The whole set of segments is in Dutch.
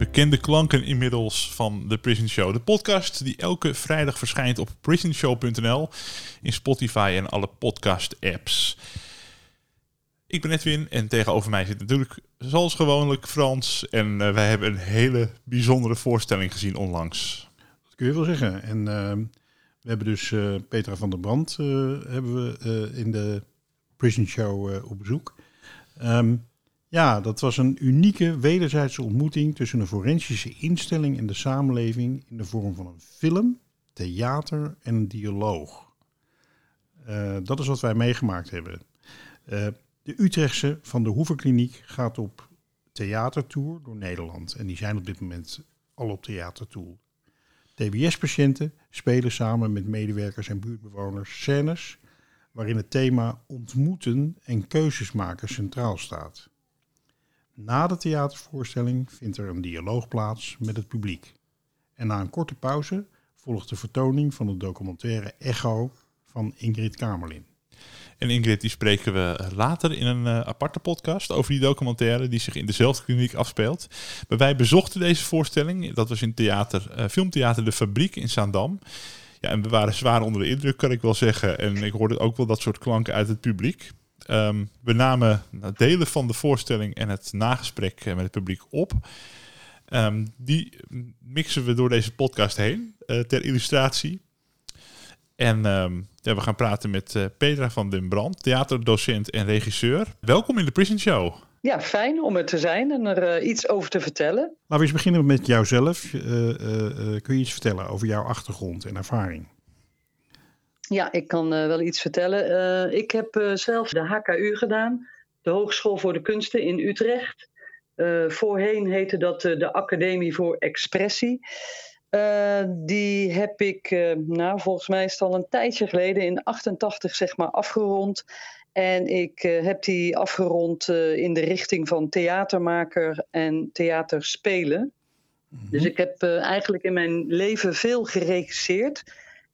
Bekende klanken inmiddels van de Prison Show. De podcast die elke vrijdag verschijnt op prisonshow.nl, in Spotify en alle podcast-apps. Ik ben Edwin en tegenover mij zit natuurlijk zoals gewoonlijk Frans. En eh, wij hebben een hele bijzondere voorstelling gezien onlangs. Dat kun je wel zeggen. En eh, we hebben dus eh, Petra van der Brand hebben we in de Prison Show op bezoek. Ehm, ja, dat was een unieke wederzijdse ontmoeting tussen een forensische instelling en de samenleving in de vorm van een film, theater en een dialoog. Eh, dat is wat wij meegemaakt hebben. Eh, de Utrechtse van de Hoevenkliniek gaat op theatertour door Nederland. En die zijn op dit moment al op theatertour. TBS-patiënten spelen samen met medewerkers en buurtbewoners scènes waarin het thema ontmoeten en keuzes maken centraal staat. Na de theatervoorstelling vindt er een dialoog plaats met het publiek. En na een korte pauze volgt de vertoning van de documentaire Echo van Ingrid Kamerlin. En Ingrid, die spreken we later in een eh, aparte podcast over die documentaire die zich in dezelfde kliniek afspeelt. Maar wij bezochten deze voorstelling. Dat was in theater, eh, filmtheater De Fabriek in Zaandam. Ja, en we waren zwaar onder de indruk, kan ik wel zeggen. En ik hoorde ook wel dat soort klanken uit het publiek. Ehm, we namen delen van de voorstelling en het nagesprek eh, met het publiek op. Ehm, die mixen we door deze podcast heen eh, ter illustratie. En ehm, ja, we gaan praten met eh, Petra van den Brand, theaterdocent en regisseur. Welkom in de Prison Show. Ja, fijn om er te zijn en er iets over te vertellen. Laten we eens beginnen met jouzelf. Eh, eh, eh, kun je iets vertellen over jouw achtergrond en ervaring? Ja, ik kan eh, wel iets vertellen. Eh, ik heb eh, zelf de HKU gedaan, de Hogeschool voor de Kunsten in Utrecht. Voorheen heette dat de Academie voor Expressie. Die heb ik, nou volgens mij is het al een tijdje geleden, in 88 zeg maar afgerond. En ik heb die afgerond in de richting van theatermaker en theaterspelen. Dus ik heb eigenlijk in mijn leven veel geregisseerd.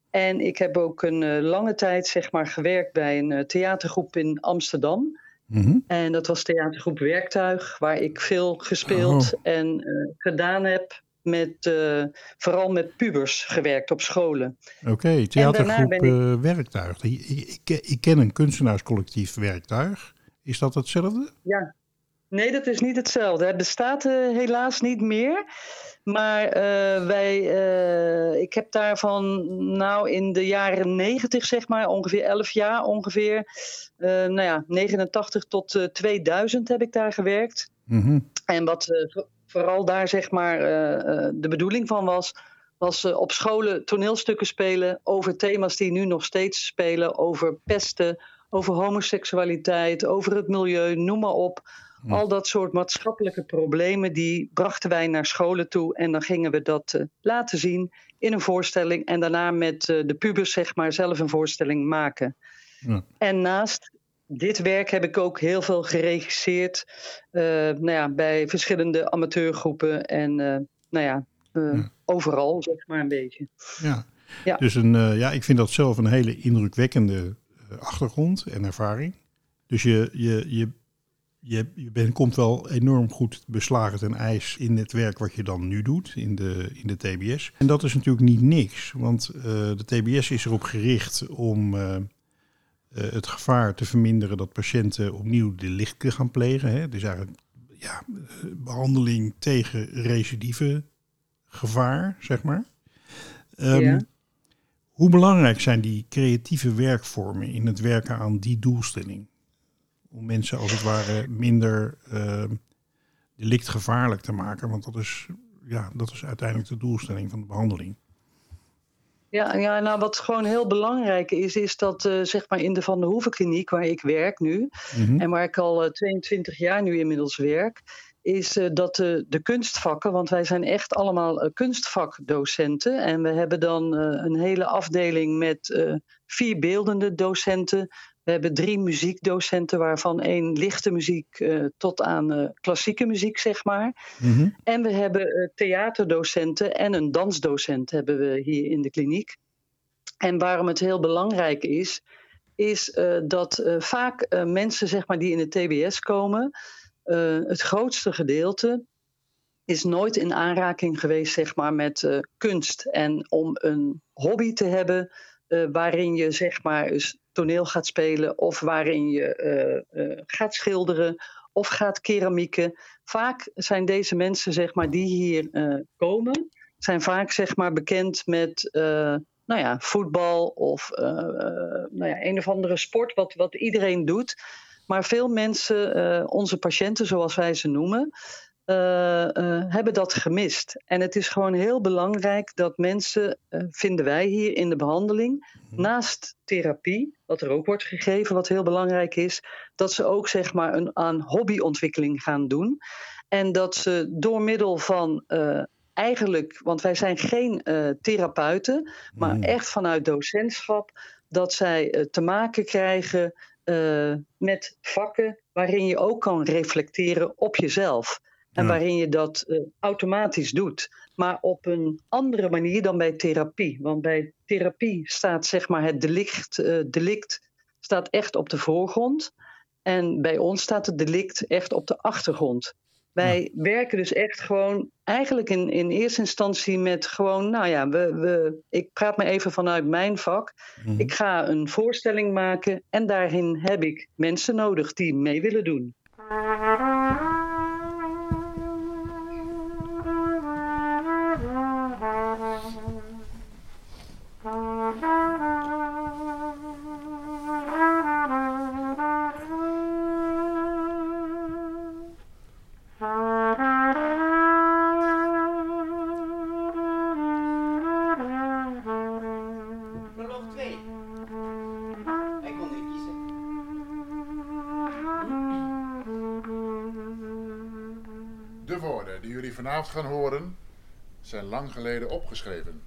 En ik heb ook een eh, lange tijd zeg maar, gewerkt bij een eh, theatergroep in Amsterdam. Mhm. En dat was theatergroep Werktuig, waar ik veel gespeeld Oh. en eh, gedaan heb. Met, vooral met pubers gewerkt op scholen. Oké, theatergroep ik- Werktuig. Ik- ik ken een kunstenaarscollectief Werktuig. Is dat hetzelfde? Ja. Nee, dat is niet hetzelfde. Het bestaat eh, helaas niet meer. Maar eh, wij, eh, ik heb daarvan, nou in de jaren 90 zeg maar, ongeveer 11 jaar ongeveer. nou ja, 89 tot eh, 2000 heb ik daar gewerkt. Mhm. En wat vo- vooral daar zeg maar de bedoeling van was, was op scholen toneelstukken spelen over thema's die nu nog steeds spelen, over pesten, over homoseksualiteit, over het milieu, noem maar op. Al dat soort maatschappelijke problemen, die brachten wij naar scholen toe en dan gingen we dat eh, laten zien in een voorstelling en daarna met eh, de pubers zeg maar zelf een voorstelling maken. Ja. En naast dit werk heb ik ook heel veel geregisseerd eh, nou ja, bij verschillende amateurgroepen en nou ja, Ja. overal zeg maar een beetje. Ja. Ja. Dus een, ja, ik vind dat zelf een hele indrukwekkende achtergrond en ervaring. Dus je, je, je, je, je bent, komt wel enorm goed beslagen ten ijs in het werk wat je dan nu doet in de, in de TBS. En dat is natuurlijk niet niks, want eh, de TBS is erop gericht om eh, eh, het gevaar te verminderen dat patiënten opnieuw delicten gaan plegen. Hè. Dus eigenlijk ja, eh, behandeling tegen recidieve gevaar, zeg maar. Ehm, Ja. Hoe belangrijk zijn die creatieve werkvormen in het werken aan die doelstelling? Om mensen als het ware minder uh, delictgevaarlijk te maken, want dat is, ja, dat is uiteindelijk de doelstelling van de behandeling. Ja, ja, nou wat gewoon heel belangrijk is, is dat uh, zeg maar in de Van der Hoeven kliniek waar ik werk nu, mm-hmm. en waar ik al uh, 22 jaar nu inmiddels werk, is uh, dat de, de kunstvakken, want wij zijn echt allemaal kunstvakdocenten. En we hebben dan een hele afdeling met vier beeldende docenten. We hebben drie muziekdocenten, waarvan één lichte muziek tot aan klassieke muziek, zeg maar. Mm-hmm. En we hebben theaterdocenten en een dansdocent hebben we hier in de kliniek. En waarom het heel belangrijk is, is dat vaak mensen zeg maar, die in de TBS komen het grootste gedeelte is nooit in aanraking geweest zeg maar, met uh, kunst. En om een hobby te hebben uh, waarin je zeg maar, eens toneel gaat spelen of waarin je gaat schilderen of gaat keramieken. Vaak zijn deze mensen zeg maar, die hier komen, zijn vaak zeg maar, bekend met nou ja, voetbal of nou ja, een of andere sport wat, wat iedereen doet. Maar veel mensen, onze patiënten zoals wij ze noemen, hebben dat gemist. En het is gewoon heel belangrijk dat mensen, vinden wij hier in de behandeling, mhm. naast therapie, wat er ook wordt gegeven, wat heel belangrijk is, dat ze ook zeg maar een, aan hobbyontwikkeling gaan doen. En dat ze door middel van eigenlijk, want wij zijn geen therapeuten, maar mhm. echt vanuit docentschap, dat zij te maken krijgen met vakken waarin je ook kan reflecteren op jezelf. En waarin je dat uh, automatisch doet. Maar op een andere manier dan bij therapie. Want bij therapie staat zeg maar het delict, uh, delict staat echt op de voorgrond. En bij ons staat het delict echt op de achtergrond. Wij werken dus echt gewoon eigenlijk in, in eerste instantie met gewoon, nou ja, we, we, ik praat me even vanuit mijn vak. Mhm. Ik ga een voorstelling maken en daarin heb ik mensen nodig die mee willen doen. Gaan horen, zijn lang geleden opgeschreven.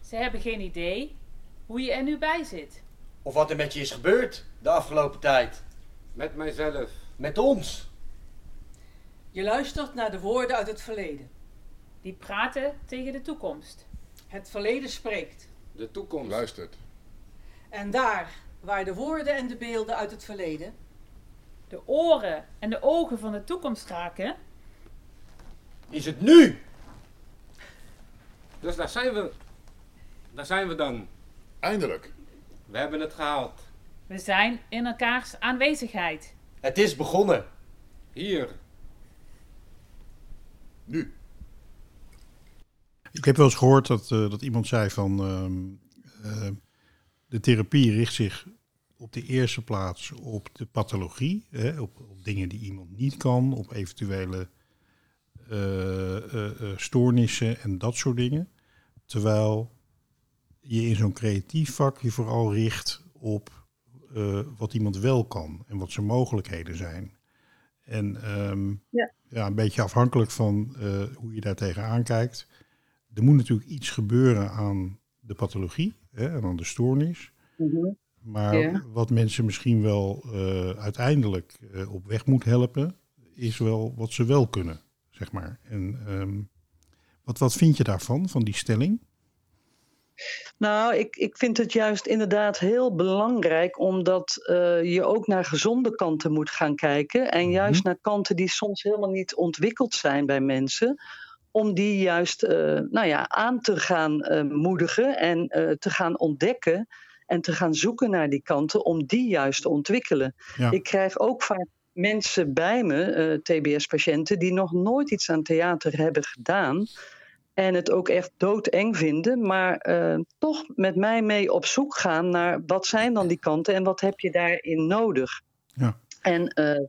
Ze hebben geen idee hoe je er nu bij zit. Of wat er met je is gebeurd de afgelopen tijd. Met mijzelf. Met ons. Je luistert naar de woorden uit het verleden. Die praten tegen de toekomst. Het verleden spreekt. De toekomst luistert. En daar waar de woorden en de beelden uit het verleden. De oren en de ogen van de toekomst raken is het nu. Dus daar zijn we. Daar zijn we dan. Eindelijk. We hebben het gehaald. We zijn in elkaars aanwezigheid. Het is begonnen. Hier. Nu. Ik heb wel eens gehoord dat, uh, dat iemand zei van uh, de therapie richt zich op de eerste plaats op de pathologie, hè, op, op, dingen die iemand niet kan, op eventuele uh, stoornissen en dat soort dingen. Terwijl je in zo'n creatief vak je vooral richt op wat iemand wel kan en wat zijn mogelijkheden zijn. En um, ja. ja. een beetje afhankelijk van hoe je daar tegenaan kijkt. Er moet natuurlijk iets gebeuren aan de pathologie hè, en aan de stoornis. Mm Maar wat mensen misschien wel uh, uiteindelijk op weg moet helpen, is wel wat ze wel kunnen zeg maar. En um, wat, wat vind je daarvan, van die stelling? Nou, ik, ik vind het juist inderdaad heel belangrijk, omdat uh, je ook naar gezonde kanten moet gaan kijken. En mm -hmm. juist naar kanten die soms helemaal niet ontwikkeld zijn bij mensen. Om die juist uh, nou ja, aan te gaan uh, moedigen en te gaan ontdekken. En te gaan zoeken naar die kanten om die juist te ontwikkelen. Ja. Ik krijg ook vaak mensen bij me, uh, TBS-patiënten, die nog nooit iets aan theater hebben gedaan. En het ook echt doodeng vinden, maar eh, toch met mij mee op zoek gaan naar wat zijn dan die kanten en wat heb je daarin nodig. Ja. En eh,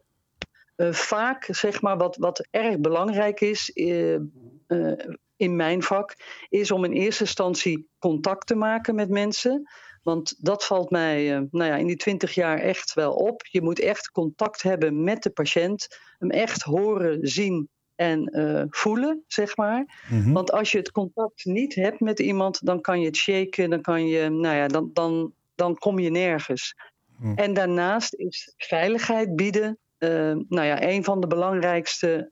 eh, vaak, zeg maar, wat, wat erg belangrijk is eh, eh, in mijn vak, is om in eerste instantie contact te maken met mensen. Want dat valt mij eh, nou ja, in die twintig jaar echt wel op. Je moet echt contact hebben met de patiënt, hem echt horen, zien en eh, voelen, zeg maar. Mhm. Want als je het contact niet hebt met iemand, dan kan je het shaken, dan kan je, nou ja, dan, dan, dan kom je nergens. Hm. En daarnaast is veiligheid bieden, eh, nou ja, een van de belangrijkste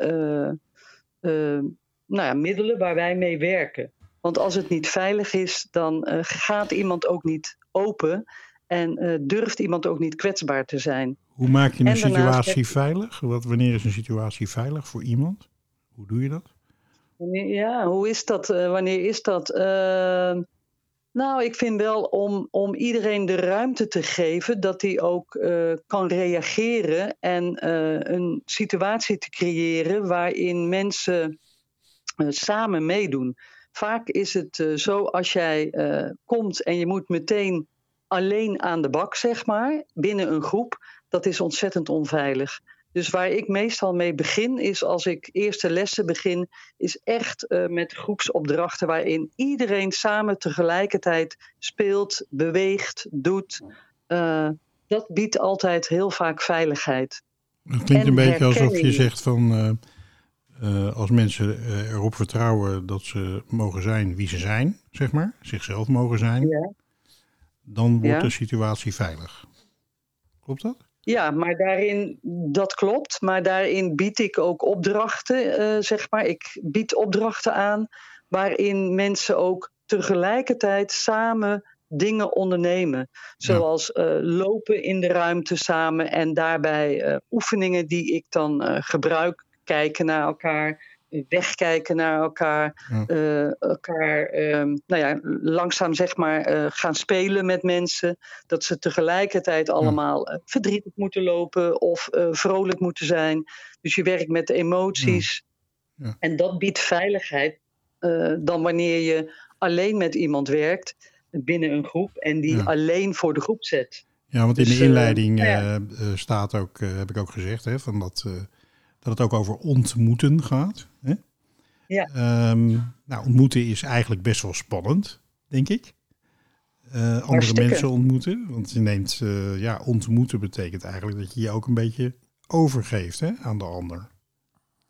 nou ja, middelen waar wij mee werken. Want als het niet veilig is, dan gaat iemand ook niet open en eh, durft iemand ook niet kwetsbaar te zijn. Hoe maak je een situatie heb veilig? Wat, wanneer is een situatie veilig voor iemand? Hoe doe je dat? Ja, hoe is dat? eh, wanneer is dat? Eh, nou, ik vind wel om, om iedereen de ruimte te geven dat hij ook eh, kan reageren en een situatie te creëren waarin mensen samen meedoen. Vaak is het eh, zo als jij eh, komt en je moet meteen alleen aan de bak, zeg maar, binnen een groep, dat is ontzettend onveilig. Dus waar ik meestal mee begin, is als ik eerste lessen begin, is echt eh, met groepsopdrachten waarin iedereen samen tegelijkertijd speelt, beweegt, doet. Dat biedt altijd heel vaak veiligheid. Het klinkt En een beetje alsof je zegt van eh, als mensen eh, erop vertrouwen dat ze mogen zijn wie ze zijn, zeg maar, zichzelf mogen zijn, Ja. dan wordt Ja. de situatie veilig. Klopt dat? Ja, maar daarin, dat klopt. Maar daarin bied ik ook opdrachten, eh, zeg maar. Ik bied opdrachten aan waarin mensen ook tegelijkertijd samen dingen ondernemen. Zoals lopen in de ruimte samen en daarbij oefeningen die ik dan gebruik. Kijken naar elkaar, wegkijken naar elkaar, Ja. eh, elkaar ehm, nou ja, langzaam zeg maar eh, gaan spelen met mensen. Dat ze tegelijkertijd allemaal eh, verdrietig moeten lopen of vrolijk moeten zijn. Dus je werkt met de emoties. Ja. En dat biedt veiligheid dan wanneer je alleen met iemand werkt binnen een groep en die alleen voor de groep zet. Ja, want in Dus, de eh, inleiding nou staat ook, heb ik ook gezegd, hè, van dat, dat het ook over ontmoeten gaat. Hè? Ja. Ehm, nou, ontmoeten is eigenlijk best wel spannend, denk ik. Eh, andere mensen ontmoeten. Want je neemt, eh, ja, ontmoeten betekent eigenlijk dat je je ook een beetje overgeeft hè, aan de ander.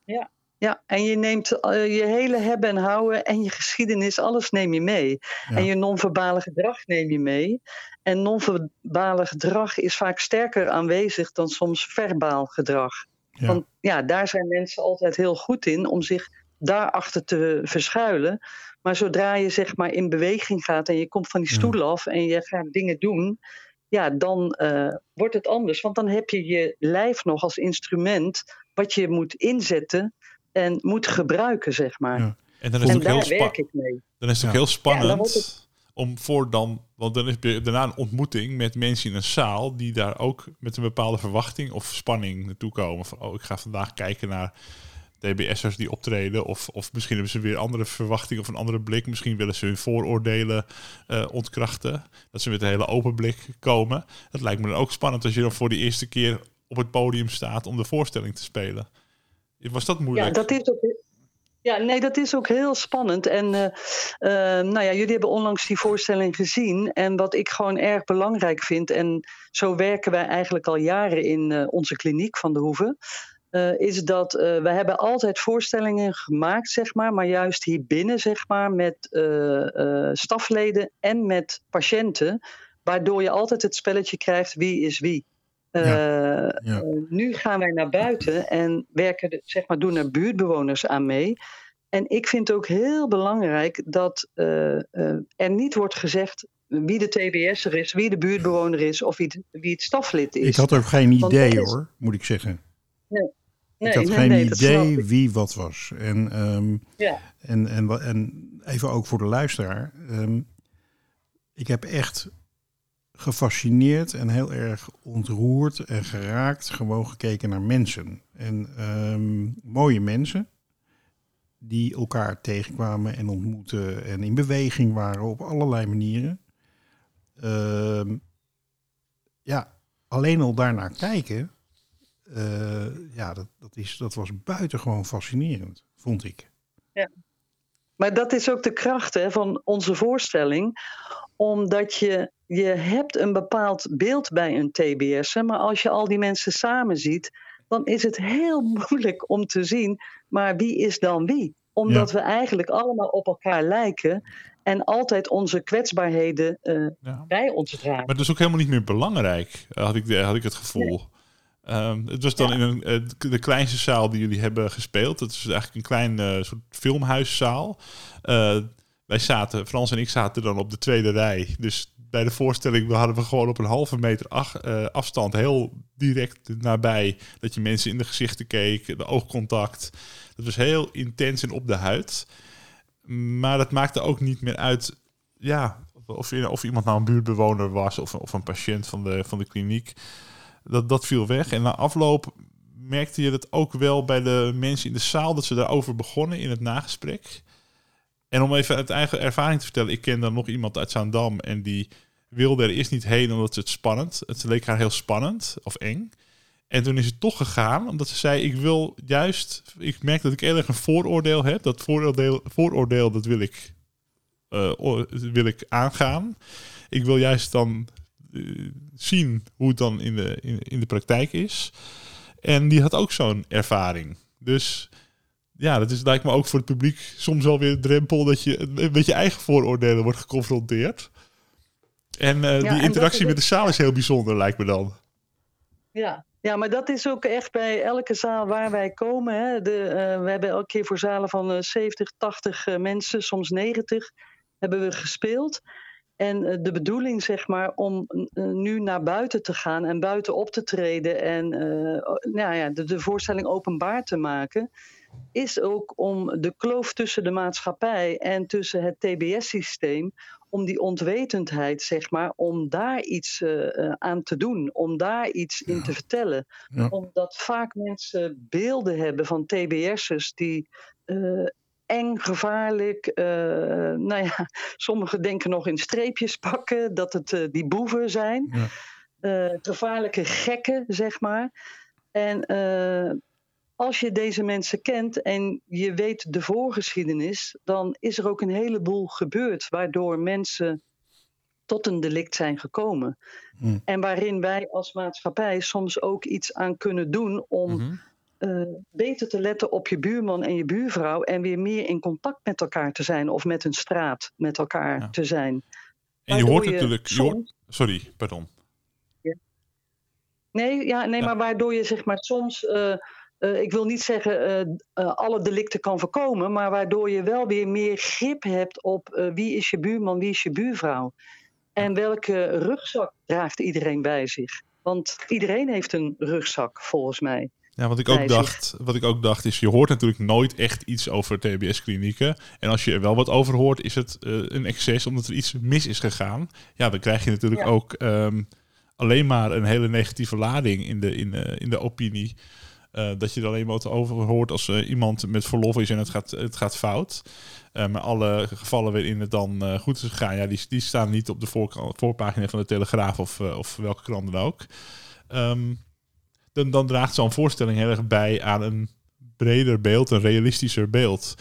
Ja, ja. en je neemt eh, je hele hebben en houden en je geschiedenis, alles neem je mee. Ja. En je non-verbale gedrag neem je mee. En non-verbale gedrag is vaak sterker aanwezig dan soms verbaal gedrag. Ja. Want ja, daar zijn mensen altijd heel goed in om zich daarachter te verschuilen. Maar zodra je zeg maar in beweging gaat en je komt van die Ja. stoel af en je gaat dingen doen, ja, dan eh, wordt het anders. Want dan heb je je lijf nog als instrument wat je moet inzetten en moet gebruiken, zeg maar. Ja. En dan is En het ook heel werk ik mee. Dan is het ook Ja. heel spannend dan wordt het- om voor dan, want dan is je daarna een ontmoeting met mensen in een zaal die daar ook met een bepaalde verwachting of spanning naartoe komen. Van, oh, ik ga vandaag kijken naar DBS'ers die optreden. Of, of misschien hebben ze weer andere verwachting of een andere blik. Misschien willen ze hun vooroordelen eh, ontkrachten. Dat ze met een hele open blik komen. Dat lijkt me dan ook spannend als je dan voor de eerste keer op het podium staat om de voorstelling te spelen. Was dat Ja, moeilijk? dat is ook. Ja, nee, dat is ook heel spannend. En eh, eh, nou ja, jullie hebben onlangs die voorstelling gezien. En wat ik gewoon erg belangrijk vind, en zo werken wij eigenlijk al jaren in eh, onze kliniek van de Hoeve. is dat we hebben altijd voorstellingen gemaakt, zeg maar, maar juist hier binnen, zeg maar, met stafleden en met patiënten, waardoor je altijd het spelletje krijgt wie is wie. Eh, Ja. eh, nu gaan wij naar buiten en werken, zeg maar, doen er buurtbewoners aan mee. En ik vind ook heel belangrijk dat eh, er niet wordt gezegd wie de TBS'er is, wie de buurtbewoner is of wie, het- wie het staflid is. Ik had ook geen idee is- hoor, moet ik zeggen. Nee, ik had nee, geen nee, idee wie wat was. En, ehm, Ja. en, en, en even ook voor de luisteraar. ehm, ik heb echt gefascineerd en heel erg ontroerd en geraakt gewoon gekeken naar mensen. En ehm, mooie mensen die elkaar tegenkwamen en ontmoetten en in beweging waren op allerlei manieren. Ehm, ja, alleen al daarnaar kijken, eh, ja, dat, dat, is, dat was buitengewoon fascinerend, vond ik. Ja. Maar dat is ook de kracht hè, van onze voorstelling. Omdat je, je hebt een bepaald beeld bij een TBS. Maar als je al die mensen samen ziet, dan is het heel moeilijk om te zien. Maar wie is dan wie? Omdat we eigenlijk allemaal op elkaar lijken. En altijd onze kwetsbaarheden eh, bij ons dragen. Maar dat is ook helemaal niet meer belangrijk, had ik, had ik het gevoel. Ehm, het was dan in een, eh, de kleinste zaal die jullie hebben gespeeld. Dat is eigenlijk een klein uh, soort filmhuiszaal. Uh, wij zaten, Frans en ik zaten dan op de tweede rij. Dus bij de voorstelling hadden we gewoon op een halve meter ach, afstand heel direct nabij dat je mensen in de gezichten keek, de oogcontact. Dat was heel intens en op de huid. Maar dat maakte ook niet meer uit ja, of, of iemand nou een buurtbewoner was of, of een patiënt van de, van de kliniek dat, dat viel weg. En na afloop merkte je dat ook wel bij de mensen in de zaal dat ze daarover begonnen in het nagesprek. En om even uit eigen ervaring te vertellen, ik ken dan nog iemand uit Zaandam en die wilde er eerst niet heen omdat ze het spannend. Het leek haar heel spannend of eng. En toen is het toch gegaan, omdat ze zei: Ik wil juist, ik merk dat ik erg een vooroordeel heb. Dat vooroordeel, vooroordeel dat wil ik, uh, wil ik aangaan. Ik wil juist dan eh, zien hoe het dan in de, in de praktijk is. En die had ook zo'n ervaring. Dus ja, dat is lijkt me ook voor het publiek soms wel weer een drempel dat je met je eigen vooroordelen wordt geconfronteerd. En uh, die interactie met de zaal is heel bijzonder, lijkt me dan. Ja, ja, maar dat is ook echt bij elke zaal waar wij komen. Hè. De, uh, we hebben elke keer voor zalen van uh, 70, 80 mensen, soms 90, hebben we gespeeld. En eh, de bedoeling, zeg maar, om eh, nu naar buiten te gaan en buiten op te treden en nou ja, de, de, voorstelling openbaar te maken, is ook om de kloof tussen de maatschappij en tussen het TBS-systeem, om die ontwetendheid, zeg maar, om daar iets uh, aan te doen, om daar iets in te vertellen. Ja. Omdat vaak mensen beelden hebben van TBS'ers die eng, gevaarlijk. Uh, nou ja, sommigen denken nog in streepjes pakken dat het die boeven zijn. Ja. Gevaarlijke gekken, zeg maar. En als je deze mensen kent en je weet de voorgeschiedenis, dan is er ook een heleboel gebeurd waardoor mensen tot een delict zijn gekomen. Mm. En waarin wij als maatschappij soms ook iets aan kunnen doen om. Mm -hmm uh, beter te letten op je buurman en je buurvrouw en weer meer in contact met elkaar te zijn of met een straat met elkaar ja. te zijn. En je hoort natuurlijk. Je hoort, sorry, pardon. Ja. Nee, ja, nee ja. maar waardoor je zeg maar soms. Uh, uh, ik wil niet zeggen alle delicten kan voorkomen, maar waardoor je wel weer meer grip hebt op wie is je buurman, wie is je buurvrouw. En welke rugzak draagt iedereen bij zich? Want iedereen heeft een rugzak, volgens mij. Ja, wat ik ook dacht, wat ik ook dacht is, je hoort natuurlijk nooit echt iets over TBS-klinieken. En als je er wel wat over hoort, is het uh, een excess omdat er iets mis is gegaan. Ja, dan krijg je natuurlijk ja. ook um, alleen maar een hele negatieve lading in de, in, uh, in de opinie. Uh, dat je er alleen wat over hoort als iemand met verlof is en het gaat, het gaat fout. maar alle gevallen waarin het dan goed is gegaan, ja, die, die staan niet op de voor, voorpagina van de Telegraaf of, of welke krant dan ook. Um, dan, dan draagt zo'n voorstelling heel erg bij aan een breder beeld, een realistischer beeld.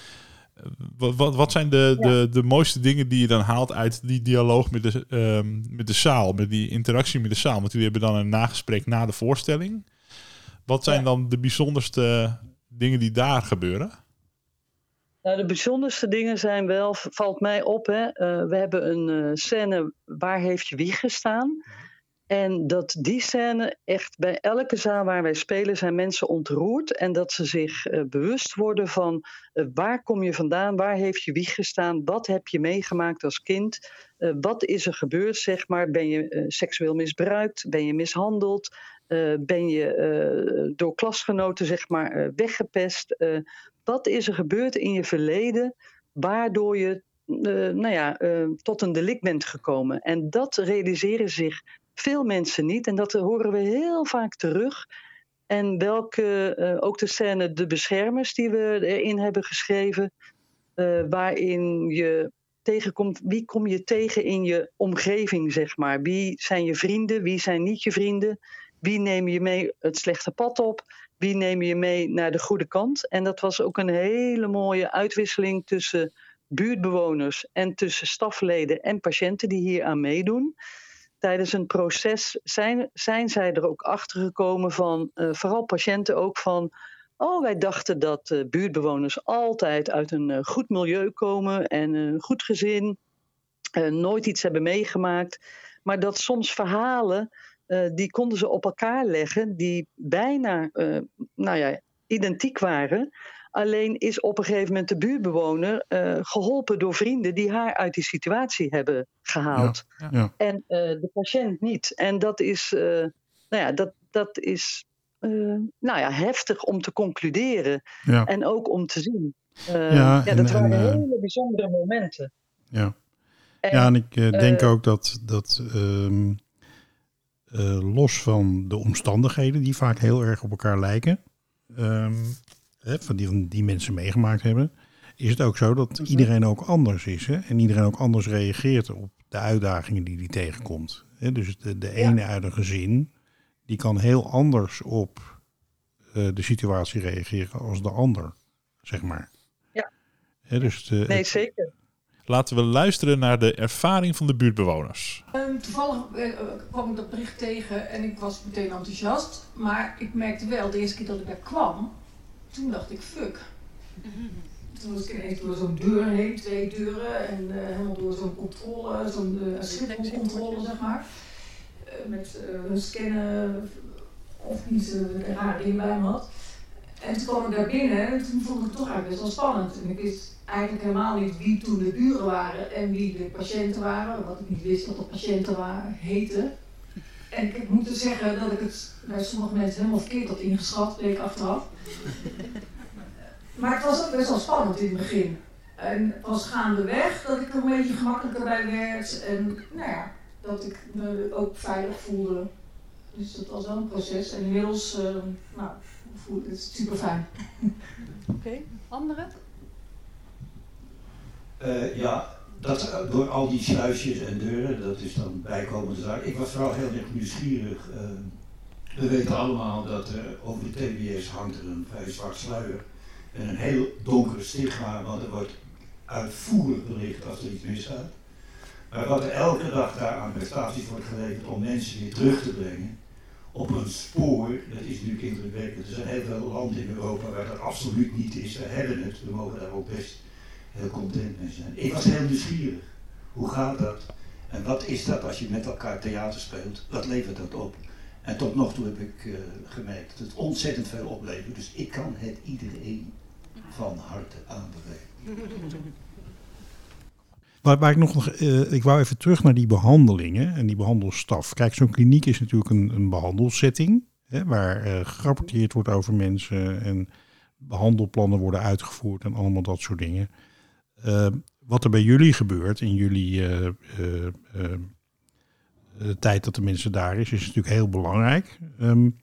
Wat, wat, wat zijn de, ja. de, de mooiste dingen die je dan haalt uit die dialoog met de, um, met de zaal, met die interactie met de zaal? Want jullie hebben dan een nagesprek na de voorstelling. Wat zijn ja. dan de bijzonderste dingen die daar gebeuren? Nou, de bijzonderste dingen zijn wel, valt mij op, hè, uh, we hebben een uh, scène Waar heeft je wieg gestaan? En dat die scène echt bij elke zaal waar wij spelen zijn mensen ontroerd. En dat ze zich uh, bewust worden van uh, waar kom je vandaan, waar heeft je wieg gestaan, wat heb je meegemaakt als kind, uh, wat is er gebeurd, zeg maar. Ben je seksueel misbruikt, ben je mishandeld, ben je door klasgenoten zeg maar weggepest. wat is er gebeurd in je verleden waardoor je nou ja, tot een delict bent gekomen. En dat realiseren zich veel mensen niet. En dat horen we heel vaak terug. En welke, eh, ook de scène De Beschermers die we erin hebben geschreven, eh, waarin je tegenkomt, wie kom je tegen in je omgeving, zeg maar. Wie zijn je vrienden, wie zijn niet je vrienden, wie neem je mee het slechte pad op, wie neem je mee naar de goede kant. En dat was ook een hele mooie uitwisseling tussen buurtbewoners en tussen stafleden en patiënten die hier aan meedoen. Tijdens een proces zijn, zijn zij er ook achter gekomen van, uh, vooral patiënten ook van, oh wij dachten dat uh, buurtbewoners altijd uit een uh, goed milieu komen en een goed gezin, nooit iets hebben meegemaakt, maar dat soms verhalen, die konden ze op elkaar leggen, die bijna nou ja, identiek waren. Alleen is op een gegeven moment de buurtbewoner uh, geholpen door vrienden die haar uit die situatie hebben gehaald. Ja, ja. En de patiënt niet. En dat is, nou ja, dat, dat is nou ja, heftig om te concluderen. Ja. En ook om te zien. Ja, en- dat waren en, hele bijzondere momenten. Ja. En, ja, en ik eh, denk eh, ook dat, dat ehm, eh, los van de omstandigheden die vaak heel erg op elkaar lijken, ehm, hè, van die, van die mensen meegemaakt hebben, is het ook zo dat iedereen ook anders is. Hè? En iedereen ook anders reageert op de uitdagingen die die tegenkomt. Hè? Dus de, de ene uit een gezin, die kan heel anders op eh, de situatie reageren als de ander, zeg maar. Ja. Hè, dus de, Nee, zeker. Laten we luisteren naar de ervaring van de buurtbewoners. Ehm, toevallig eh, kwam ik dat bericht tegen en ik was meteen enthousiast. Maar ik merkte wel, de eerste keer dat ik daar kwam, toen dacht ik, fuck. Toen was ik ineens door zo'n deur heen, twee deuren, en eh, helemaal door zo'n controle, zo'n uh, schipholcontrole, zeg maar. Eh, met eh, scannen of niet uh, een raar ding bij me had. En toen kwam ik daar binnen en toen vond ik het toch eigenlijk best wel spannend. En ik wist eigenlijk helemaal niet wie toen de buren waren en wie de patiënten waren. Wat ik niet wist wat de patiënten waren, heten. En ik moet dus zeggen dat ik het bij sommige mensen helemaal verkeerd had ingeschat, bleek achteraf. Maar het was ook best wel spannend in het begin. En was gaandeweg dat ik er een beetje gemakkelijker bij werd. En nou ja, dat ik me ook veilig voelde. Dus dat was wel een proces. En inmiddels, uh, nou, voel ik het super fijn. Oké, anderen? Uh, ja, dat, door al die sluisjes en deuren, dat is dan bijkomende zaak. Ik was vooral heel erg nieuwsgierig. Uh, we weten allemaal dat er over de TBS hangt een vrij zwart sluier. En een heel donkere stigma, want er wordt uitvoerig bericht als er iets misgaat. Maar wat er elke dag daar aan prestaties wordt geleverd om mensen weer terug te brengen op een spoor, dat is natuurlijk indrukwekkend. Er zijn heel veel landen in Europa waar dat absoluut niet is. We hebben het, we mogen daar ook best heel content zijn. Ik was heel nieuwsgierig. Hoe gaat dat? En wat is dat als je met elkaar theater speelt? Wat levert dat op? En tot nog toe heb ik uh, gemerkt dat het ontzettend veel oplevert. Dus ik kan het iedereen van harte aanbevelen. Waar, waar ik nog, nog uh, ik wou even terug naar die behandelingen en die behandelstaf. Kijk, zo'n kliniek is natuurlijk een, een behandelsetting, hè, waar uh, gerapporteerd wordt over mensen en behandelplannen worden uitgevoerd en allemaal dat soort dingen. Uh, wat er bij jullie gebeurt in jullie de tijd dat de mensen daar is, is natuurlijk heel belangrijk. Um,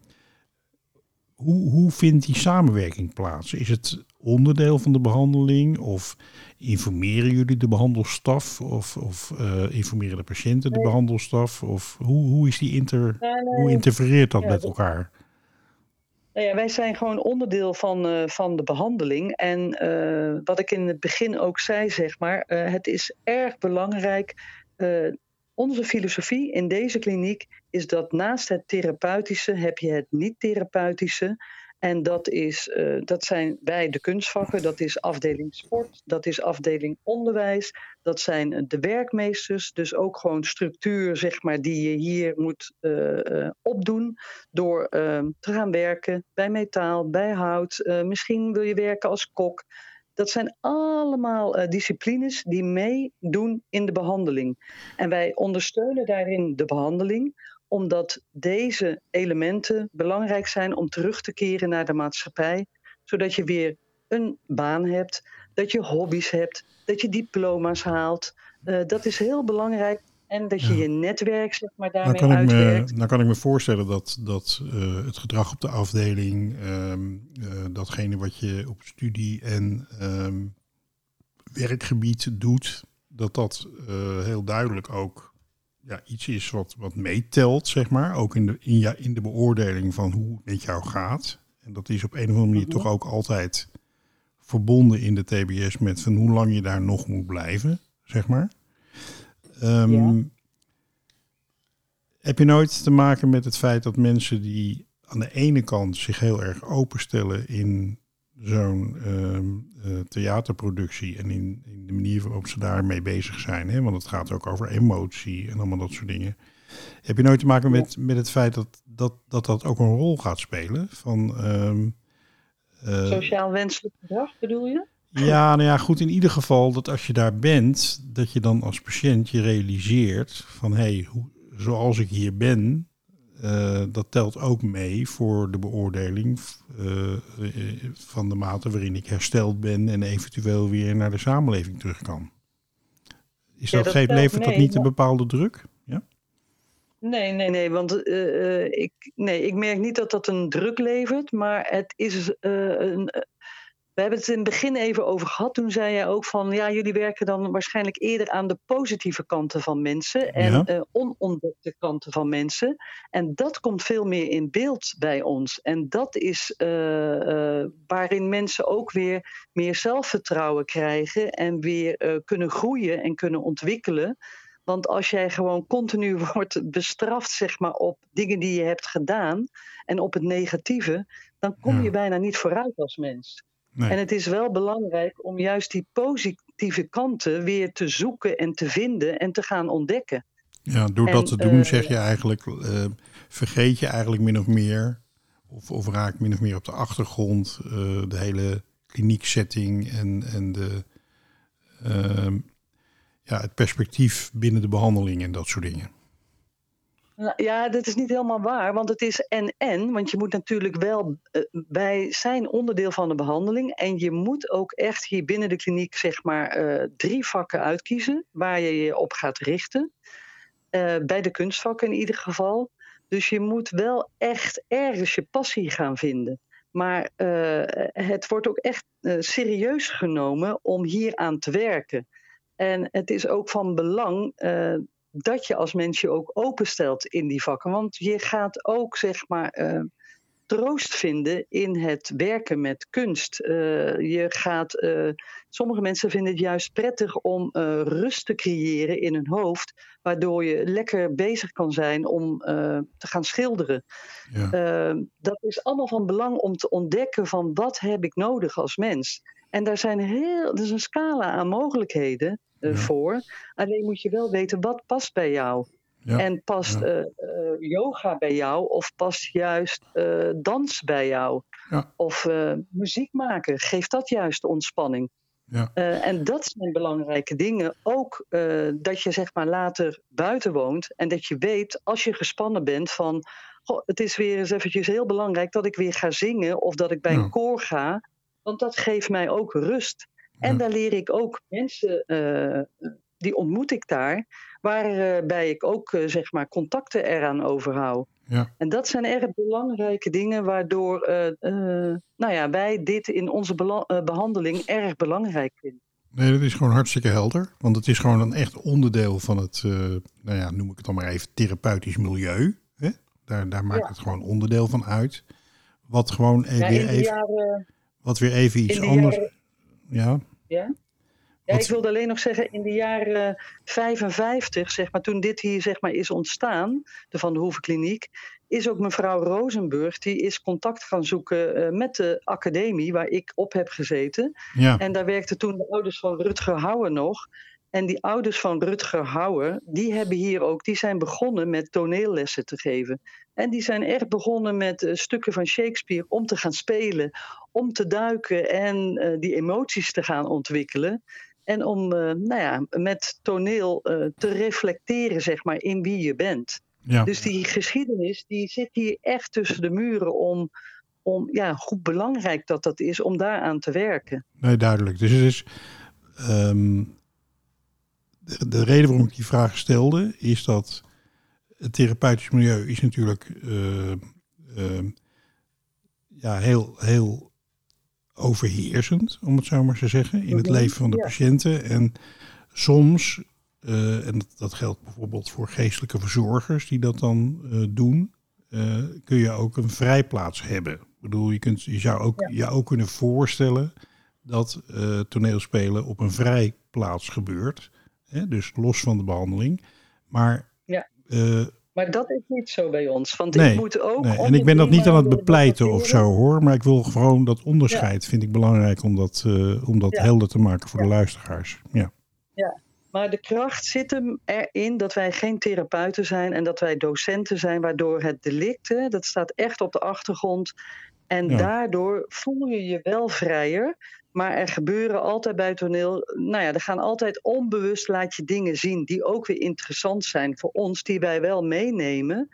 hoe, hoe vindt die samenwerking plaats? Is het onderdeel van de behandeling? Of informeren jullie de behandelstaf? Of, of uh, informeren de patiënten de behandelstaf? Of hoe, hoe, is die inter, hoe interfereert dat met elkaar? Nou ja, wij zijn gewoon onderdeel van, uh, van de behandeling. En uh, wat ik in het begin ook zei, zeg maar, het is erg belangrijk onze filosofie in deze kliniek is dat naast het therapeutische heb je het niet-therapeutische. En dat, is, uh, dat zijn wij de kunstvakken, dat is afdeling sport, dat is afdeling onderwijs, dat zijn de werkmeesters. Dus ook gewoon structuur zeg maar, die je hier moet uh, opdoen door te gaan werken bij metaal, bij hout. misschien wil je werken als kok. Dat zijn allemaal disciplines die meedoen in de behandeling. En wij ondersteunen daarin de behandeling, omdat deze elementen belangrijk zijn om terug te keren naar de maatschappij, zodat je weer een baan hebt, dat je hobby's hebt, dat je diploma's haalt. Uh, dat is heel belangrijk. En dat je Ja. je netwerk zeg maar Dan daarmee kan, ik me, uitwerkt. dan kan ik me voorstellen dat, dat eh, het gedrag op de afdeling, ehm, eh, datgene wat je op studie en ehm, werkgebied doet, dat dat eh, heel duidelijk ook ja, iets is wat, wat meetelt, zeg maar. Ook in de, in, ja, in de beoordeling van hoe het met jou gaat. En dat is op een of andere manier Mhm. toch ook altijd verbonden in de TBS met van hoe lang je daar nog moet blijven, zeg maar. Ehm, Ja. Heb je nooit te maken met het feit dat mensen die aan de ene kant zich heel erg openstellen in zo'n ehm, eh, theaterproductie en in, in de manier waarop ze daarmee bezig zijn, hè? want het gaat ook over emotie en allemaal dat soort dingen. Heb je nooit te maken met, met het feit dat dat, dat dat ook een rol gaat spelen? Van, ehm, eh, Sociaal wenselijk gedrag bedoel je? ja, nou ja, goed. In ieder geval dat als je daar bent, dat je dan als patiënt je realiseert van hé, hey, hoe- zoals ik hier ben, eh, dat telt ook mee voor de beoordeling eh, eh, van de mate waarin ik hersteld ben en eventueel weer naar de samenleving terug kan. Is Ja, dat, dat levert dat niet een bepaalde druk? Ja? Nee, nee, nee. Want ik, nee, ik merk niet dat dat een druk levert. Maar het is een. We hebben het in het begin even over gehad. Toen zei jij ook van ja, jullie werken dan waarschijnlijk eerder aan de positieve kanten van mensen en Ja. eh, onontdekte kanten van mensen. En dat komt veel meer in beeld bij ons. En dat is eh, eh, waarin mensen ook weer meer zelfvertrouwen krijgen en weer kunnen groeien en kunnen ontwikkelen. Want als jij gewoon continu wordt bestraft, zeg maar, op dingen die je hebt gedaan en op het negatieve, dan kom Ja. je bijna niet vooruit als mens. Nee. En het is wel belangrijk om juist die positieve kanten weer te zoeken en te vinden en te gaan ontdekken. Ja, door En, dat te doen eh, zeg je eigenlijk, eh, vergeet je eigenlijk min of meer, of, of raakt min of meer op de achtergrond eh, de hele klinieksetting en, en de, ja, het perspectief binnen de behandeling en dat soort dingen. Ja, dat is niet helemaal waar, want het is en-en. Want je moet natuurlijk wel, eh, wij zijn onderdeel van de behandeling. En je moet ook echt hier binnen de kliniek, zeg maar, eh, drie vakken uitkiezen waar je je op gaat richten. Eh, bij de kunstvakken in ieder geval. Dus je moet wel echt ergens je passie gaan vinden. Maar eh, het wordt ook echt eh, serieus genomen om hier aan te werken. En het is ook van belang eh, dat je als mens je ook openstelt in die vakken. Want je gaat ook, zeg maar, eh, troost vinden in het werken met kunst. Eh, je gaat, eh, sommige mensen vinden het juist prettig om rust te creëren in hun hoofd, waardoor je lekker bezig kan zijn om te gaan schilderen. Ja. Dat is allemaal van belang om te ontdekken van wat heb ik nodig als mens. En daar zijn heel, er is een scala aan mogelijkheden eh, voor. Alleen moet je wel weten wat past bij jou. Ja. En past Ja. eh, eh, yoga bij jou of past juist dans bij jou? Of muziek maken, geeft dat juist ontspanning? Ja. En dat zijn belangrijke dingen. Ook dat je zeg maar later buiten woont en dat je weet als je gespannen bent van... Goh, het is weer eens eventjes heel belangrijk dat ik weer ga zingen of dat ik bij een koor ga. Want dat geeft mij ook rust. En daar leer ik ook mensen, eh, die ontmoet ik daar, waarbij ik ook eh, zeg maar contacten eraan overhoud. Ja. En dat zijn erg belangrijke dingen waardoor eh, eh, nou ja, wij dit in onze eh, behandeling erg belangrijk vinden. Nee, dat is gewoon hartstikke helder. Want het is gewoon een echt onderdeel van het, eh, nou ja, noem ik het dan maar even, therapeutisch milieu. Hè? Daar, daar maakt Ja. het gewoon onderdeel van uit. Wat gewoon Ja, weer, even, jaren, wat weer even iets anders... jaren- Ja, Ja? Ja, ik wilde alleen nog zeggen, in de jaren 55, zeg maar, toen dit hier zeg maar, is ontstaan, de Van de Hoeven Kliniek, is ook mevrouw Rosenburg, die is contact gaan zoeken eh, met de academie waar ik op heb gezeten. ja, En daar werkten toen de ouders van Rutger Hauer nog. En die ouders van Rutger Hauer, die hebben hier ook, die zijn begonnen met toneellessen te geven. En die zijn echt begonnen met eh, stukken van Shakespeare om te gaan spelen, om te duiken en eh, die emoties te gaan ontwikkelen. En om eh, nou ja, met toneel te reflecteren, zeg maar, in wie je bent. ja. Dus die geschiedenis, die zit hier echt tussen de muren om, om ja, hoe belangrijk dat dat is om daaraan te werken. Nee, duidelijk. Dus het is. ehm, de, de reden waarom ik die vraag stelde, is dat het therapeutisch milieu is natuurlijk eh, eh, ja, heel, heel overheersend, om het zo maar te zeggen, in het Mhm, leven van de patiënten. En soms, eh, en dat, geldt bijvoorbeeld voor geestelijke verzorgers die dat dan doen, kun je ook een vrijplaats hebben. Ik bedoel, je, kunt, je zou ook, je ook kunnen voorstellen dat toneelspelen op een vrijplaats gebeurt. Hè, dus los van de behandeling. Maar Ja. eh, Maar dat is niet zo bij ons. Want nee, ik moet ook. nee. en ik ben dat niet aan het bepleiten of zo hoor. Maar ik wil gewoon dat onderscheid, vind ik belangrijk om dat, eh, om dat Ja. helder te maken voor de luisteraars. Ja. Ja, maar de kracht zit hem erin dat wij geen therapeuten zijn en dat wij docenten zijn, waardoor het delict, hè, dat staat echt op de achtergrond. En daardoor voel je je wel vrijer. Maar er gebeuren altijd bij toneel, nou ja, er gaan altijd onbewust laat je dingen zien die ook weer interessant zijn voor ons, die wij wel meenemen,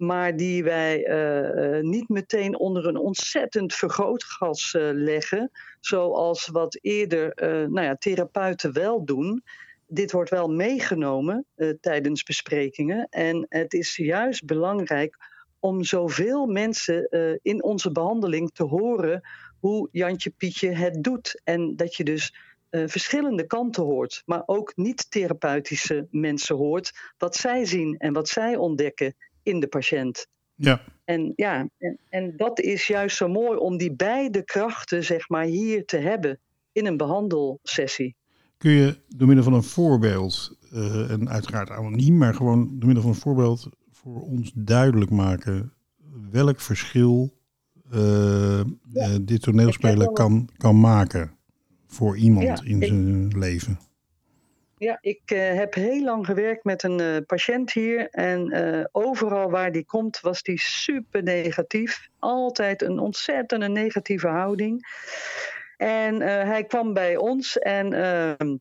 maar die wij eh, eh, niet meteen onder een ontzettend vergrootglas eh, leggen, zoals wat eerder nou ja, therapeuten wel doen. Dit wordt wel meegenomen tijdens besprekingen en het is juist belangrijk om zoveel mensen in onze behandeling te horen hoe Jantje Pietje het doet. En dat je dus eh, verschillende kanten hoort, maar ook niet-therapeutische mensen hoort wat zij zien en wat zij ontdekken in de patiënt. Ja. En ja, en, en dat is juist zo mooi om die beide krachten, zeg maar, hier te hebben in een behandelsessie. Kun je door middel van een voorbeeld, eh, en uiteraard anoniem, maar gewoon door middel van een voorbeeld voor ons duidelijk maken welk verschil eh, eh, dit toneelspelen kan, kan maken voor iemand Ja, in ik- zijn leven? Ja, ik eh, heb heel lang gewerkt met een patiënt hier. En overal waar die komt, was die super negatief. Altijd een ontzettende negatieve houding. En hij kwam bij ons en ehm,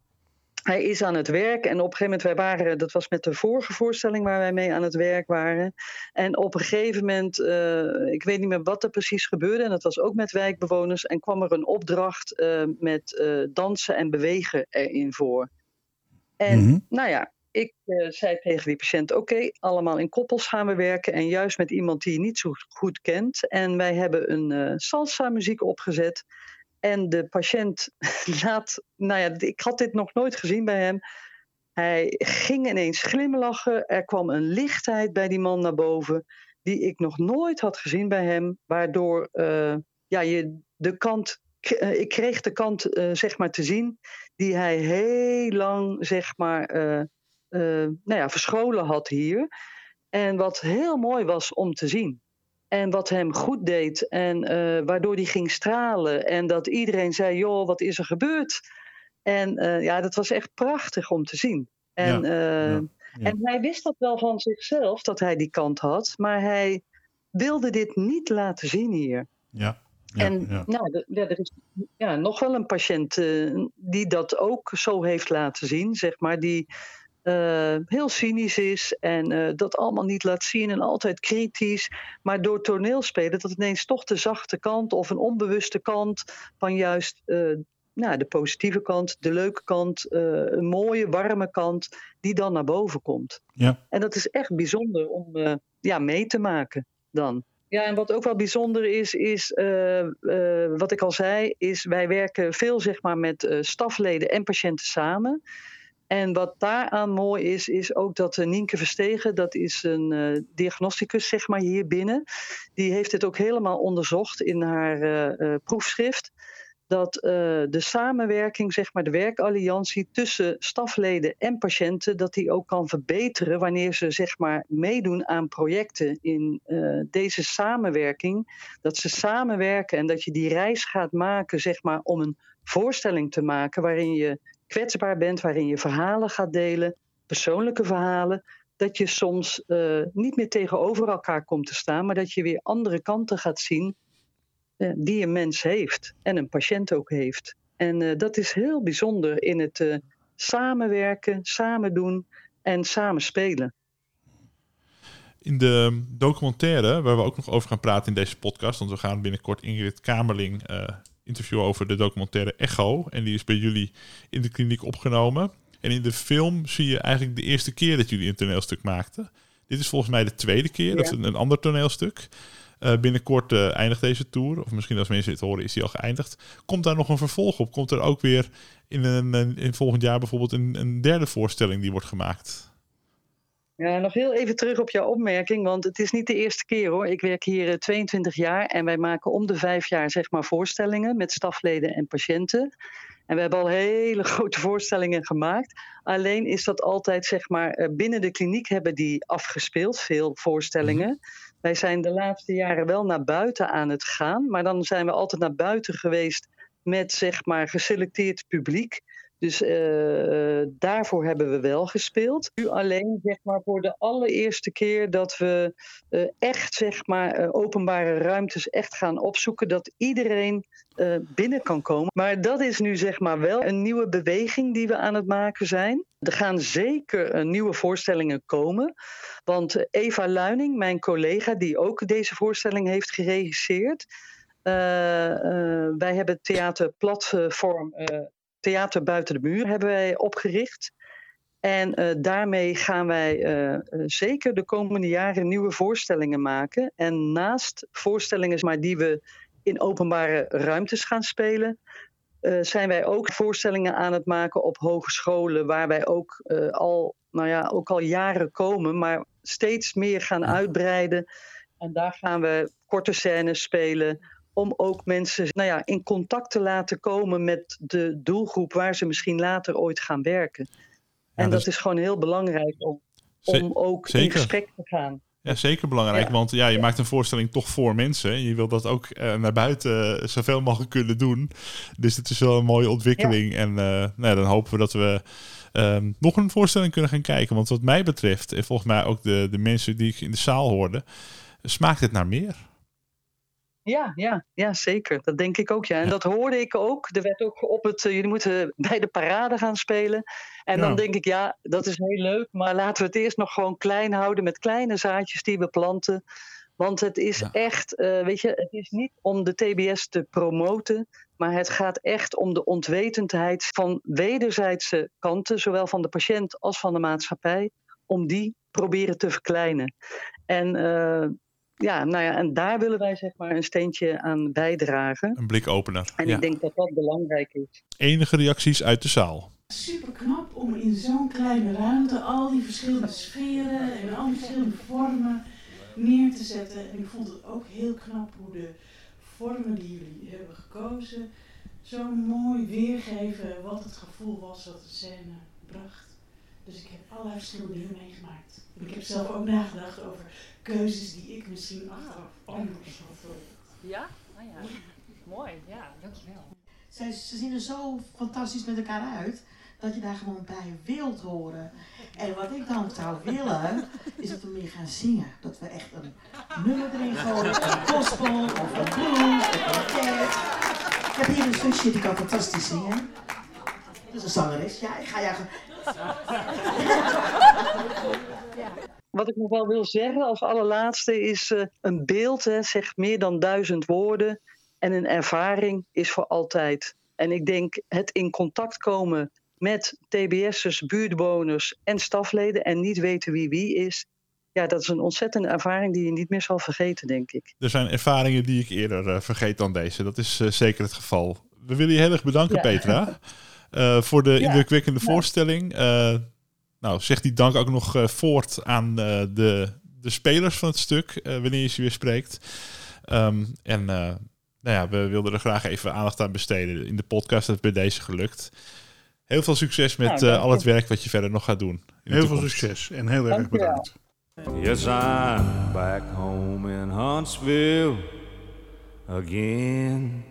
hij is aan het werk. En op een gegeven moment, wij waren, dat was met de vorige voorstelling waar wij mee aan het werk waren. En op een gegeven moment, eh, ik weet niet meer wat er precies gebeurde. En dat was ook met wijkbewoners. En kwam er een opdracht eh, met eh, dansen en bewegen erin voor. En Mhm. nou ja, ik zei tegen die patiënt: Oké, allemaal in koppels gaan we werken. En juist met iemand die je niet zo goed kent. En wij hebben een salsa-muziek opgezet. En de patiënt laat. Nou ja, ik had dit nog nooit gezien bij hem. Hij ging ineens glimlachen. Er kwam een lichtheid bij die man naar boven. Die ik nog nooit had gezien bij hem. Waardoor eh, ja, je de kant. eh, ik kreeg de kant eh, zeg maar te zien die hij heel lang zeg maar nou ja, verscholen had hier. En wat heel mooi was om te zien. En wat hem goed deed en eh, waardoor hij ging stralen. En dat iedereen zei, joh, wat is er gebeurd? En eh, ja, dat was echt prachtig om te zien. En, Ja, eh, ja, ja. en hij wist dat wel van zichzelf, dat hij die kant had. Maar hij wilde dit niet laten zien hier. Ja. ja, en ja. Nou, er is ja, nog wel een patiënt die dat ook zo heeft laten zien, zeg maar, die eh, heel cynisch is en eh, dat allemaal niet laat zien en altijd kritisch. Maar door toneelspelen dat ineens toch de zachte kant of een onbewuste kant van juist eh, nou, de positieve kant, de leuke kant, een mooie, warme kant, die dan naar boven komt. Ja. En dat is echt bijzonder om ja, mee te maken dan. Ja, en wat ook wel bijzonder is, is wat ik al zei, is wij werken veel zeg maar, met eh, stafleden en patiënten samen. En wat daaraan mooi is, is ook dat uh, Nienke Verstegen, dat is een uh, diagnosticus zeg maar hier binnen, die heeft dit ook helemaal onderzocht in haar uh, proefschrift. Dat de samenwerking, zeg maar de werkalliantie tussen stafleden en patiënten, dat die ook kan verbeteren wanneer ze zeg maar meedoen aan projecten in deze samenwerking. Dat ze samenwerken en dat je die reis gaat maken, zeg maar, om een voorstelling te maken waarin je kwetsbaar bent, waarin je verhalen gaat delen, persoonlijke verhalen, dat je soms uh, niet meer tegenover elkaar komt te staan, maar dat je weer andere kanten gaat zien uh, die een mens heeft en een patiënt ook heeft. En uh, dat is heel bijzonder in het samenwerken, samen doen en samen spelen. In de documentaire, waar we ook nog over gaan praten in deze podcast, want we gaan binnenkort Ingrid Kamerling interview over de documentaire Echo. En die is bij jullie in de kliniek opgenomen. En in de film zie je eigenlijk de eerste keer dat jullie een toneelstuk maakten. Dit is volgens mij de tweede keer, dat is een, een ander toneelstuk. Eh, binnenkort eh, eindigt deze tour, of misschien als mensen dit horen is die al geëindigd. Komt daar nog een vervolg op? Komt er ook weer in, een- in volgend jaar bijvoorbeeld een, een derde voorstelling die wordt gemaakt? Ja, nog heel even terug op jouw opmerking, want het is niet de eerste keer hoor. Ik werk hier eh, 22 jaar en wij maken om de vijf jaar zeg maar voorstellingen met stafleden en patiënten. En we hebben al hele grote voorstellingen gemaakt. Alleen is dat altijd zeg maar eh, binnen de kliniek hebben die afgespeeld, veel voorstellingen. Wij zijn de laatste jaren wel naar buiten aan het gaan, maar dan zijn we altijd naar buiten geweest met zeg maar geselecteerd publiek. Dus eh, daarvoor hebben we wel gespeeld. Nu alleen zeg maar voor de allereerste keer dat we eh, echt zeg maar eh, openbare ruimtes echt gaan opzoeken. Dat iedereen binnen kan komen. Maar dat is nu zeg maar wel een nieuwe beweging die we aan het maken zijn. Er gaan zeker nieuwe voorstellingen komen. Want Eva Luining, mijn collega die ook deze voorstelling heeft geregisseerd. wij hebben theaterplatform eh, Theater Buiten de Muur hebben wij opgericht. En eh, daarmee gaan wij eh, eh, zeker de komende jaren nieuwe voorstellingen maken. En naast voorstellingen maar die we in openbare ruimtes gaan spelen, zijn wij ook voorstellingen aan het maken op hogescholen, waar wij ook, al, nou ja, ook al jaren komen, maar steeds meer gaan uitbreiden. En daar gaan we korte scènes spelen om ook mensen nou ja, in contact te laten komen met de doelgroep waar ze misschien later ooit gaan werken. En dat dat is- is gewoon heel belangrijk om, om ook in gesprek te gaan. Ja, zeker belangrijk. Ja. Want ja, je maakt een voorstelling toch voor mensen. En je wil dat ook eh, naar buiten eh, zoveel mogelijk kunnen doen. Dus het is wel een mooie ontwikkeling. En eh, nou ja, dan hopen we dat we ehm, nog een voorstelling kunnen gaan kijken. Want wat mij betreft, en volgens mij ook de, de mensen die ik in de zaal hoorde, smaakt het naar meer. Ja, ja, ja, zeker. Dat denk ik ook, ja. En dat hoorde ik ook. Er werd ook op het, eh, jullie moeten bij de parade gaan spelen. En Ja. dan denk ik, ja, dat is heel leuk. Maar laten we het eerst nog gewoon klein houden met kleine zaadjes die we planten. Want het is echt, eh, weet je, het is niet om de TBS te promoten. Maar het gaat echt om de ontwetendheid van wederzijdse kanten, zowel van de patiënt als van de maatschappij, om die proberen te verkleinen. En eh, ja, nou ja, en daar willen wij zeg maar een steentje aan bijdragen. Een blikopener. En Ja. ik denk dat dat belangrijk is. Enige reacties uit de zaal. Super knap om in zo'n kleine ruimte al die verschillende sferen en al die verschillende vormen neer te zetten. En ik vond het ook heel knap hoe de vormen die jullie hebben gekozen zo mooi weergeven wat het gevoel was wat de scène bracht. Dus ik heb allerlei verschillende dingen meegemaakt. En ik heb zelf ook nagedacht over keuzes die ik misschien achteraf anders had. Ja? Oh ja. Mooi, ja, dankjewel. Zij, ze zien er zo fantastisch met elkaar uit dat je daar gewoon bij wilt horen. En wat ik dan zou willen, is dat we meer gaan zingen. Dat we echt een nummer erin gooien, een gospel of een blues of een jazz. Ik heb hier een zusje die kan fantastisch zingen. Dat is een zangeres. Ja, ik ga jou... Wat ik nog wel wil zeggen als allerlaatste is eh, een beeld hè, zegt meer dan duizend woorden. En een ervaring is voor altijd. En ik denk het in contact komen met TBS'ers, buurtbewoners en stafleden en niet weten wie wie is. Ja, dat is een ontzettende ervaring die je niet meer zal vergeten, denk ik. Er zijn ervaringen die ik eerder eh, vergeet dan deze. Dat is eh, zeker het geval. We willen je heel erg bedanken, Ja. Petra, eh, voor de Ja. indrukwekkende voorstelling. Eh, nou, zeg die dank ook nog eh, voort aan eh, de, de spelers van het stuk, eh, wanneer je ze weer spreekt. Ehm, en eh, nou ja, we wilden er graag even aandacht aan besteden in de podcast. Dat is bij deze gelukt. Heel veel succes met Nou, eh, al het werk wat je verder nog gaat doen. Heel veel succes en heel erg bedankt. Yes, I'm back home in Huntsville again.